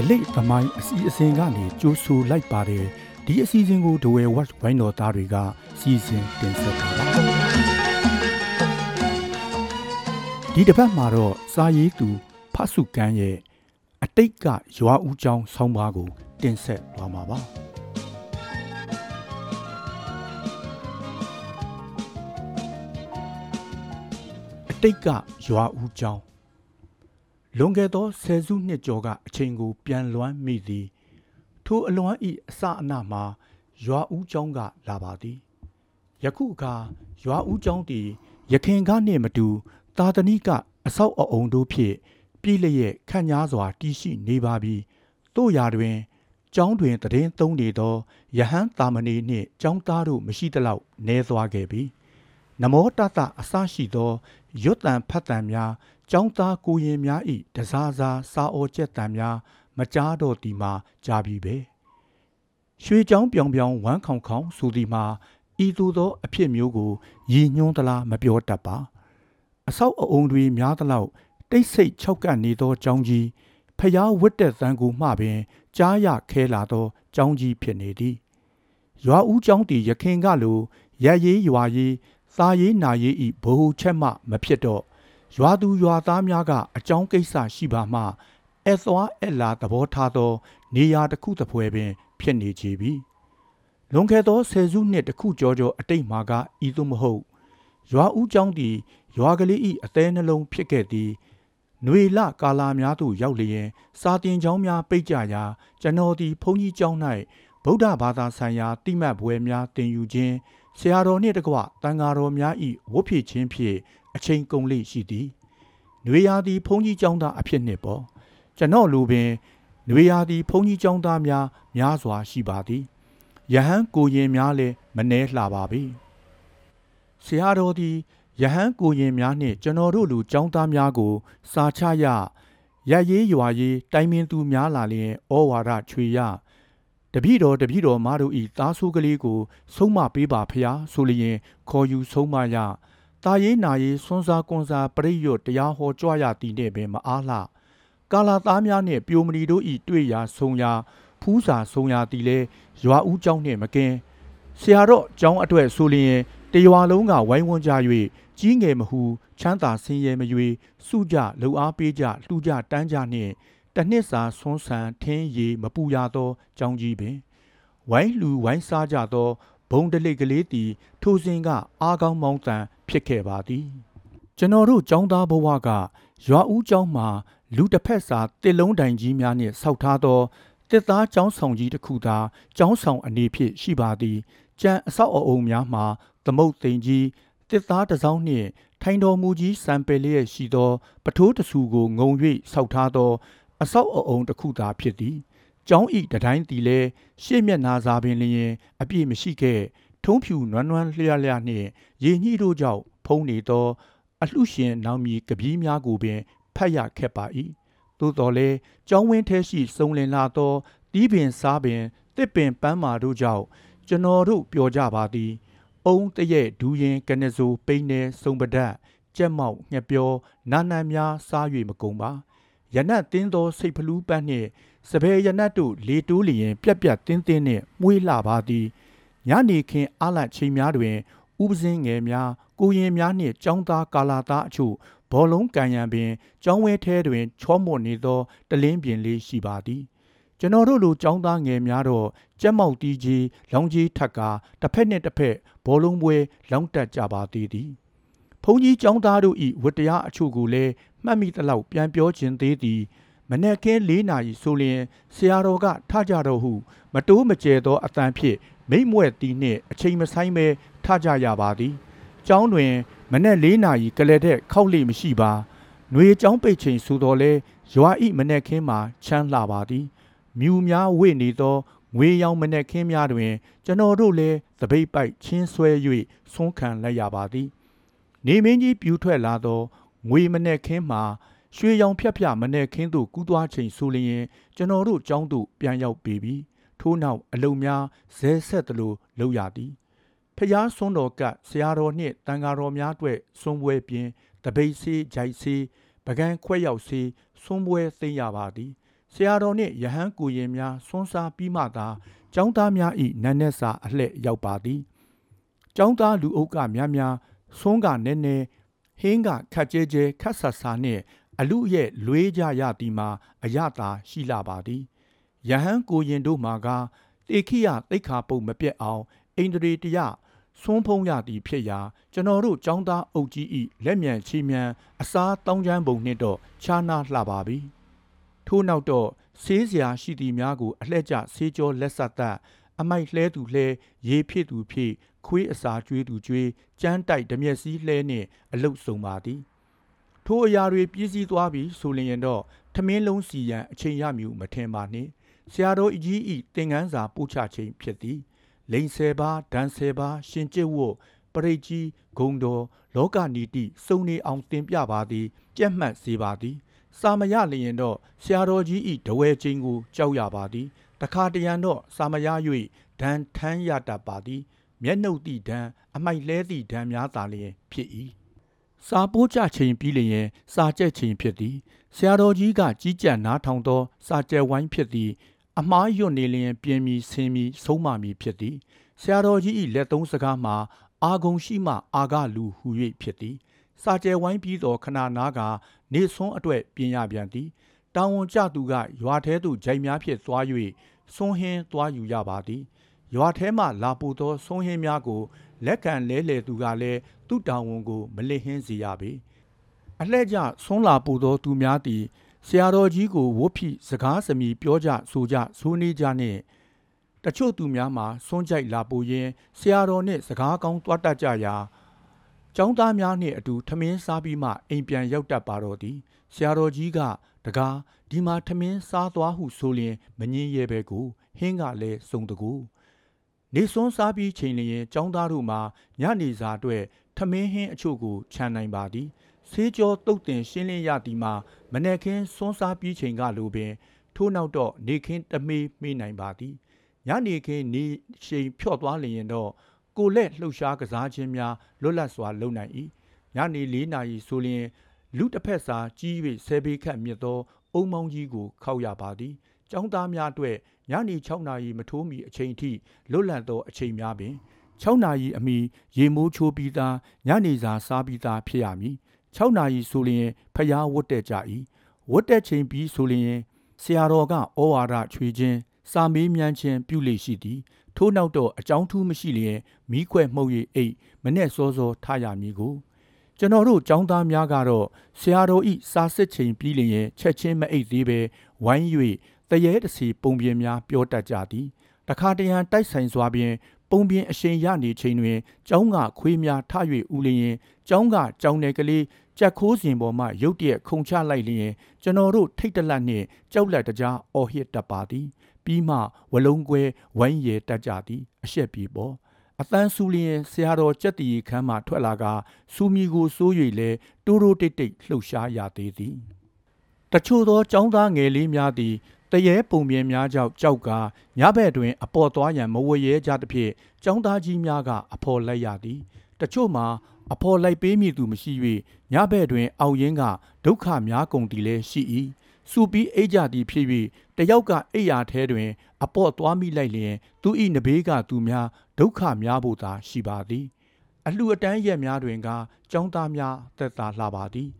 ဒလိတ်သမိုင်းအစီအစဉ်ကနေကြိုးဆိုလိုက်ပါတယ်ဒီအစီအစဉ်ကိုဒဝဲ watch ဝိုင်းတော်သားတွေကစီစဉ်တင်ဆက်ပါပါဒီတစ်ပတ်မှာတော့စာရေးသူဖတ်စုကန်းရဲ့အတိတ်ကရွာဦးကျောင်းဆောင်းပါးကိုတင်ဆက်သွားမှာပါအတိတ်ကရွာဦးကျောင်း လွန်ခဲ့သောဆယ်စုနှစ်ကျော်ကအချိန်ကို ပြန်လွမ်းမိသည် ထိုအလွမ်းဤအစအနမှာရွာဦးကျောင်းကလာပါသည်ယခုအခါရွာဦးကျောင်းသည်ရခင်ကနှင့်မတူ သာသနိကအဆောက်အအုံတို့ဖြင့်ပြည်လျက်ခန့်ညားစွာတည်ရှိနေပါပြီတို့ရာတွင်ကျောင်းတွင်တည်င်းသုံးနေသောယဟန်တာမဏေနှင့်ကျောင်းသားတို့မရှိသလောက်နေသွားခဲ့ပြီ နမောတတအစရှိသောရွတ်တန်ဖတ်တန်များကျောင်းသားကိုရင်များဤတစားစားစာအောကျက်တန်များမကြားတော့ဒီမှာကြာပြီပဲရွှေချောင်းပြောင်ပြောင်ဝမ်းခေါင်ခေါင်ဆိုဒီမှာဤသို့သောအဖြစ်မျိုးကိုရည်ညွှန်းသလားမပြောတတ်ပါအဆောက်အအုံတွေများသလောက်တိတ်ဆိတ်ခြောက်ကပ်နေသောကျောင်းကြီးဖျားဝတ်တဲ့သံကိုမှပင်ကြားရခဲလာသောကျောင်းကြီးဖြစ်နေသည်ရွာဦးကျောင်းတီရခင်ကလိုရက်ရေးရွာရေး သားရေးနာရေးဤဘ ਹੁ ချက်မှမဖြစ်တော့ရွာသူရွာသားများကအကြောင်းကိစ္စရှိပါမှအသွားအလာသဘောထားသော နေရာတစ်ခုတစ်ဖွဲပင် ဖြစ်နေကြပြီလွန်ခဲ့သောဆယ်စုနှစ်တစ်ခုကျော်ကျော်အတိတ်မှာကဤသို့မဟုတ်ရွာဦးကျောင်းသည်ရွာကလေးဤအသေးနှလုံးဖြစ်ခဲ့သည်ຫນွေလကာလာများသို့ရောက်လျင် စာတင်ကျောင်းများပိတ်ကြရာကျွန်တော်သည်ဘုန်းကြီးကျောင်း၌ဗုဒ္ဓဘာသာဆိုင်ရာတိမှတ်ပွဲများတင်ယူခြင်း ဆရာတော်နှင့်တကွတန်ဃာတော်များ၏ဝတ်ဖြစ်ခြင်းဖြင့်အချိန်ကုန်လေရှိသည်။နှွေရာသည်ဘုန်းကြီးကျောင်းသားအဖြစ်နှင့်ပေါ့ကျွန်တော်လူပင်နှွေရာသည်ဘုန်းကြီးကျောင်းသားများများစွာရှိပါသည်။ယဟန်ကိုရင်များလည်းမနှဲလှပါပြီ။ဆရာတော်သည်ယဟန်ကိုရင်များနှင့်ကျွန်တော်တို့လူចောင်းသားများကို စာချရရရေးရွာရေးတိုင်ပင်သူများလာလျင်ဩဝါဒချွေရ တပည့်တော်တပည့်တော်မတို့ဤသားဆိုးကလေးကိုဆုံးမပေးပါဖျားဆိုလျင်ခေါ်ယူဆုံးမရတာရေးနာရေးဆွန်းစားကွန်စာပရိယတ်တရားဟောကြွရသည်နှင့်ပင်မအားလှကာလာသားများနှင့်ပြိုမဏီတို့ဤတွေ့ရာဆုံရာဖူးစာဆုံရာသည်လဲရွာဦးเจ้าနှင့်မကင်းဆရာတော်เจ้าအတွက်ဆိုလျင်တရွာလုံးကဝိုင်းဝန်းကြ၍ကြီးငယ်မဟုချမ်းသာဆင်းရဲမရွေစုကြလှူအားပေးကြလှူကြတန်းကြနှင့် တနှစ်စာဆွန်းဆန်ထင်းရည်မပူရသောကြောင်းကြီးပင်ဝိုင်းလူဝိုင်းစားကြသောဘုံတလိတ်ကလေးသည်ထိုစဉ်ကအားကောင်းမောင်းတန်ဖြစ်ခဲ့ပါသည်ကျွန်တော်တို့ចောင်းသားဘဝကရွာဦးကျောင်းမှာလူတစ်ဖက်စာတစ်လုံးတိုင်ကြီးများနှင့်ဆောက်ထားသောတစ်သားကျောင်းဆောင်ကြီးတစ်ခုသာကျောင်းဆောင်အနေဖြင့်ရှိပါသည်ကျန်အဆောက်အအုံများမှာသမုတ်သိမ်ကြီးတစ်သားတစ်စောင်းနှင့်ထိုင်တော်မူကြီးစံပယ်လျက်ရှိသော ပထိုးတဆူကိုငုံ၍ဆောက်ထားသော အဆောက်အအုံတစ်ခုသာဖြစ်သည်ကျောင်းဤတတိုင်းတီလဲရှေ့မျက်နာစာပင်လျင် အပြည့်မရှိခဲ့ထုံးဖြူနွမ်းနွမ်းလျလျနှင့်ရေညှိတို့ကြောင့်ဖုံးနေသော အလှရှင်နောင်မီကပီးများကိုပင်ဖတ်ရခက်ပါ၏သို့တော်လဲကျောင်းဝင်းထဲရှိစုံလင်လာသောတီးပင်စားပင်တစ်ပင်ပန်းမာတို့ကြောင့်ကျွန်တော်တို့ပျော်ကြပါသည်အုံတရဲ့ဒူးရင်ကနဇိုပိန်းနေစုံပဒတ်ကြက်မောက်ငှက်ပြောနာနံများစား၍မကုန်ပါ ရနတ်တင်းသောစိတ်ဖလူးပန်းနှင့်စပယ်ရနတ်တို့လေတိုးလျင် ပြက်ပြက်တင်းတင်းနှင့်မှုေးလှပါသည်ညနေခင်းအားလတ်ချိန်များတွင်ဥပစင်းငယ်များကိုရင်များနှင့်ចောင်းသားကာလာသားအချို့ဘောလုံးကန်ရံပင်ကျောင်းဝဲထဲတွင် ချောမွတ်နေသောတလင်းပြင်လေးရှိပါသည်ကျွန်တော်တို့လိုចောင်းသားငယ်များတော့ကြက်မောက်တီးကြီးလောင်ကြီးထက်ကတစ်ဖက်နှင့်တစ်ဖက်ဘောလုံးပွဲလောင်းတက်ကြပါသေးသည် ဘုန်းကြီးចောင်းသားတို့ဤဝတ္တရားအချို့ကိုလည်းမှတ်မိသလောက်ပြန်ပြောခြင်းသေးသည်မနေ့ကင်း၄နာရီဆိုလျင်ဆရာတော်ကထကြတော့ဟု မတိုးမကျဲသောအတန်ဖြင့်မိမ့်မွဲ့တီနှင့်အချိန်မဆိုင်ပဲထကြရပါသည်။ကျောင်းတွင်မနေ့၄နာရီကလေးတဲ့ခောက်လိမရှိပါ။ຫນွေကျောင်းပိတ်ချိန်ဆိုတော်လဲရွာဤမနေ့ခင်းမှာချမ်းလှပါသည်။မြူများဝိနေသောငွေရောင်မနေ့ခင်းများတွင် ကျွန်တော်တို့လည်းသပိတ်ပိုက်ချင်းဆွဲ၍ဆုံးခံလိုက်ရပါသည်။ နေမင်းကြီးပြူထွက်လာသောငွေမနေ့ခင်းမှာရွှေရောင်ဖြတ်ဖြတ်မနဲ့ခင်းသို့ကူးသွားချိန်ဆိုလျင်ကျွန်တော်တို့ကျောင်းသို့ပြန်ရောက်ပေပြီထို့နောက်အလုံများဇဲဆက်သလိုလုပ်ရသည်ဖျားစွန်းတော်ကဆရာတော်နှင့်တန်ဃာတော်များအတွက်စွန်းပွဲပြင်တပိတ်စေးဂျိုက်စေးပကံခွဲရောက်စေးစွန်းပွဲသိမ့်ရပါသည်ဆရာတော်နှင့်ယဟန်ကိုရင်များဆွန်းစားပြီးမှသာကျောင်းသားများ၏နန်းနက်စာအလှည့်ရောက်ပါသည်ကျောင်းသားလူအုပ်ကများများ ဆွန်းကနဲနဲဟင်းကခက်ကြဲကြဲခက်ဆတ်ဆာနှင့်အလူရဲ့လွေးကြရသည်မှာအယတာရှိလာပါသည်ယဟန်ကိုရင်တို့မှာကတေခိယတိတ်ခါပုတ်မပြတ်အောင်အိန္ဒြေတရဆွန်းဖုံးရသည်ဖြစ်ရာကျွန်တော်တို့ចောင်းသားအုပ်ကြီးဤလက်မြန်ချီမြန်အစားတောင်းချမ်းပုံနှင့်တော့ခြားနာလှပါပြီထို့နောက်တော့ဆေးစရာရှိသည်များကိုအလှဲ့ကျဆေးကြောလက်ဆက်သက်အမိုက်လှဲသူလှဲရေဖြစ်သူဖြစ် ခွေးအစာကျွေးသူကျွေးကြမ်းတိုက်ဓမျက်စည်းလှဲနှင့်အလုတ်ဆုံးပါသည်ထိုအရာတွေပြည့်စည်သွားပြီဆိုလျင်တော့ထမင်းလုံးစီရန်အချိန်ရမည်မထင်ပါနှင့်ဆရာတော်အကြီးဤသင်ငန်းစာပို့ချခြင်းဖြစ်သည်လိန်ဆယ်ပါးဒန်ဆယ်ပါးရှင်ကျစ်ဝတ်ပရိတ်ကြီးဂုံတော်လောကနီတိစုံနေအောင်တင်ပြပါသည်ကြက်မှတ်စေပါသည်စာမရလျင်တော့ဆရာတော်ကြီးဤတဝဲချင်းကိုကြောက်ရပါသည်တခါတရံတော့စာမရ၍ဒဏ်ထမ်းရတတ်ပါသည် မျက်နှုတ်သည့်ဒဏ်အမိုက်လဲသည့်ဒဏ်များသာလျင်ဖြစ်၏စာပိုးကြချိန်ပြီးလျင်စာကြက်ချိန်ဖြစ်သည်ဆရာတော်ကြီးကကြီးကြပ်နားထောင်သော စာကြက်ဝိုင်းဖြစ်သည်အမားယွတ်နေလျင်ပြင်းမီဆင်းမီဆုံးမမီဖြစ်သည်ဆရာတော်ကြီး၏လက်သုံးစကားမှာအာဂုံရှိမှအာဂလူဟူ၍ဖြစ်သည်စာကြဲဝိုင်းပြီးသောခဏနာကနေဆွန်းအတွက်ပြင်ရပြန်သည်တာဝန်ကျသူကရွာထဲသို့ဂျိုင်များဖြင့်သွား၍ဆွန်းဟင်းသွားယူရပါသည် ရွာထဲမှလာပို့သောဆွန်းဟင်းများကိုလက်ခံလဲလှယ်သူကလည်းသူ့တာဝန်ကိုမလစ်ဟင်းစေရပေအလှဲ့ကျဆွန်းလာပို့သောသူများသည်ဆရာတော်ကြီးကိုဝတ်ဖိစကားစမီပြောကြဆိုကြဆိုနေကြနှင့်တချို့သူများမှာစွန့်ကြိုက်လာပို့ရင်ဆရာတော်နှင့်စကားကောင်းတွားတတ်ကြရာကျောင်းသားများနှင့်အတူထမင်းစားပြီးမှအိမ်ပြန်ရောက်တတ်ပါတော့သည်ဆရာတော်ကြီးကတကားဒီမှာထမင်းစားသွားဟုဆိုလျင်မငင်းရဲပဲကိုဟင်းကလည်းစုံတကူ နေစွန်းစားပြီးချိန်လျင်ကျောင်းသားတို့မှာညနေစာအတွက်ထမင်းဟင်းအချို့ကိုခြံနိုင်ပါသည်ဆေးကြောတုတ်တင်ရှင်းလင်းရသည်မှာမနေ့ကင်းစွန်းစားပြီးချိန်ကလိုပင် ထို့နောက်တော့နေခင်းတမေးမေးနိုင်ပါသည်ညနေခင်းနေရှိန်ဖြော့သွားလျင်တော့ကိုလက်လှုပ်ရှားကစားခြင်းများလွတ်လပ်စွာလုပ်နိုင်၏ညနေ၄နာရီဆိုလျင်လူတစ်ဖက်စာကြီး၍ဆယ်ပေခန့်မြင့်သောအုံမောင်းကြီးကိုခောက်ရပါသည် ကျောင်းသားများအတွက်ညနေ6နာရီမထိုးမီအချိန်ထိလွတ်လပ်သောအချိန်များပင်6နာရီအမီရေမိုးချိုးပြီးသားညနေစာစားပြီးသားဖြစ်ရမည်6နာရီဆိုလျင်ဖျားဝတ်တက်ကြ၏ဝတ်တက်ချိန်ပြီးဆိုလျင်ဆရာတော်ကဩဝါဒချွေခြင်းစာမေးမြန်းခြင်းပြုလေရှိသည်ထို့နောက်တော့အကြောင်းထူးမရှိလျင်မိခွဲမှုတ်၍အိတ်မနဲ့စောစောထားရမည်ကိုကျွန်တော်တို့ចောင်းသားများကတော့ဆရာတော်ဤစာစစ်ချိန်ပြီးလျင်ချက်ချင်းမအိတ်သေးပဲဝိုင်း၍ တရေတစီပုံပြင်များပြောတတ်ကြသည်တခါတရံတိုက်ဆိုင်စွာဖြင့်ပုံပြင်အရှိန်ရနေချိန်တွင်ကျောင်းကခွေးများထ၍ဦးလျင်ကျောင်းကကျောင်းနယ်ကလေးကြက်ခိုးစင်ပေါ်မှရုတ်တရက်ခုန်ချလိုက်လျင်ကျွန်တော်တို့ထိတ်တလန့်နှင့်ကြောက်လက်တကြားအော်ဟစ်တတ်ပါသည်ပြီးမှဝလုံးကွဲဝိုင်းရတတ်ကြသည်အရှက်ပြေပေါ်အတန်းဆူလျင်ဆရာတော်ကြက်တီခမ်းမှထွက်လာကစူမီကိုစိုး၍လဲတိုးတိုးတိတ်တိတ်လှုပ်ရှားရသေးသည်တချို့သောចောင်းသားငယ်လေးများသည် တရေပုံမြင်များကြောင့်ကြောက်ကညဘက်တွင်အပေါ်သွားရန်မဝရဲကြသဖြင့်ចောင်းသားကြီးများကအဖော်လိုက်ရသည်တချို့မှာအဖော်လိုက်ပေးမည်သူမရှိ၍ညဘက်တွင် အောက်ရင်းကဒုက္ခများကုန်သည်လည်းရှိ၏စူပြီးအိတ်ကြသည်ဖြစ်၍တယောက်ကအိယာထဲတွင် အပေါ့သွားမိလိုက်လျင် သူ၏နဘေးကသူများဒုက္ခများဖို့သာရှိပါသည်အလှအတန်းရက်များတွင်ကចောင်းသားများသက်သာလှပါသည်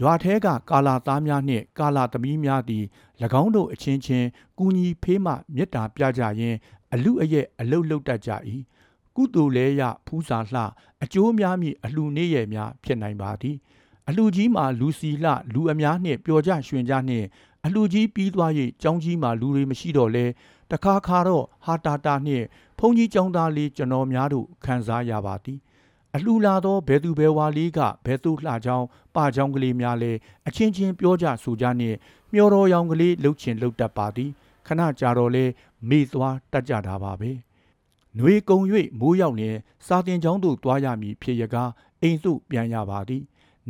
ရွာထဲကကာလာသားများနှင့် ကာလာသမီးများသည်၎င်းတို့အချင်းချင်းကူညီဖေးမှမေတ္တာပြကြရင်းအလူအရဲ့အလုတ်လုတ်တတ်ကြ၏ကုသိုလ်လဲရဖူးစာလှအကျိုးများမည်အလှနေရများဖြစ်နိုင်ပါသည်အလှကြီးမှာလူစီလှလူအများနှင့်ပျော်ကြရွှင်ကြနှင့်အလှကြီးပြီးသွား၍ကျောင်းကြီးမှာလူတွေမရှိတော့လဲတခါခါတော့ဟာတာတာနှင့်ဘုန်းကြီးကျောင်းသားလေးကျွန်တော်များတို့ခံစားရပါသည် အလှလာသောဘဲသူဘဲဝါလေးကဘဲသူလှချောင်းပါချောင်းကလေးများလဲအချင်းချင်းပြောကြဆိုကြနှင့်မျောတော်ရောင်ကလေးလှုပ်ချင်လှုပ်တတ်ပါသည်ခဏကြာတော့လဲမေ့သွားတတ်ကြတာပါပဲနှွေကုံ၍မိုးရောက်လျင်စာတင်ကျောင်းသို့သွားရမည်ဖြစ်ရကားအိမ်သို့ပြန်ရပါသည်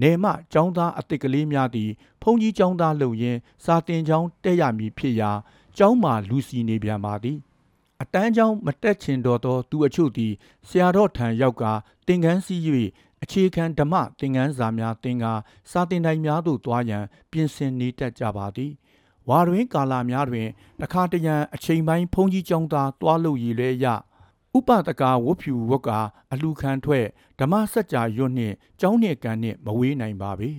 နေမကျောင်းသားအစ်စ်ကလေးများသည်ဖုန်ကြီးကျောင်းသားလှုပ်ရင်းစာတင်ကျောင်းတက်ရမည်ဖြစ်ရာကျောင်းမှလူစီနေပြန်ပါသည် အတန်းချောင်းမတက်ချင်တော့သောသူအချို့သည်ဆရာတော်ထံရောက်ကတင်ကန်းစည်း၍အခြေခံဓမ္မသင်ခန်းစာများသင်ကာစာတင်တိုင်များသို့သွားရန်ပြင်ဆင်နေတတ်ကြပါသည်ဝဝါတွင်ကာလာများတွင်တခါတရံအချိန်ပိုင်းဖုန်ကြီးကျောင်းသားတွားလို့ရည်လဲရဥပတကာဝတ်ဖြူဝတ်ကအလူခံထွက်ဓမ္မစကြာရွတ်နှင့်ကျောင်းနှင့်ကန်နှင့်မဝေးနိုင်ပါပေ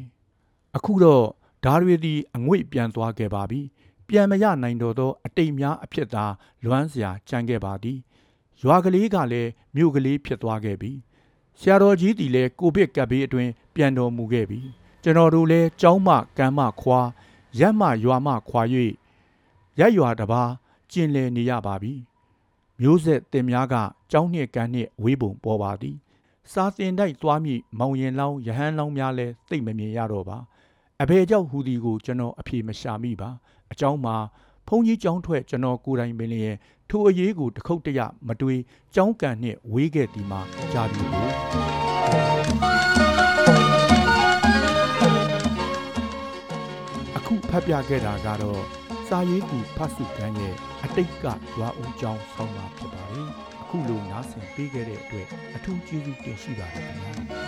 အခုတော့ဓာရီသည်အငွေ့ပြန်သွားခဲ့ပါပြီ ပြန်မရနိုင်တော့သောအတိတ်များအဖြစ်သာလွမ်းစရာကြံခဲ့ပါသည်ရွာကလေးကလည်းမြို့ကလေးဖြစ်သွားခဲ့ပြီဆရာတော်ကြီးသည်လည်းကိုဗစ်ကပ်ဘေးအတွင်းပြန်တော်မူခဲ့ပြီကျွန်တော်တို့လည်းကျောင်းမကမ်းမခွာရက်မရွာမခွာ၍ရက်ရွာတစ်ပါးကျင်လည်နေရပါပြီမျိုးဆက်တင်များကကျောင်းနှင့်ကမ်းနှင့်ဝေးပုံပေါ်ပါသည်စာတင်တိုက်သွားမိမောင်ရင်လောင်းယဟန်လောင်းများလဲသိမ့်မမြင်ရတော့ပါ အဘယ်ကြောင့်ဟူဒီကိုကျွန်တော်အဖြေမရှာမိပါအကြောင်းမှာဘုန်းကြီးကျောင်းထွက်ကျွန်တော်ကိုယ်တိုင်ပင်လျင်ထိုအရေးကိုတခုတ်တရမတွေးကြောင်းကန်နှင့်ဝေးခဲ့သည်မှာကြာပြီလို့အခုဖတ်ပြခဲ့တာကတော့စာရေးသူဖတ်စုခန်းရဲ့အတိတ်ကရွာဦးကျောင်းဆောင်းပါဖြစ်ပါတယ်အခုလိုနားဆင်ပေးခဲ့တဲ့အတွက်အထူးကျေးဇူးတင်ရှိပါတယ်ခင်ဗျာ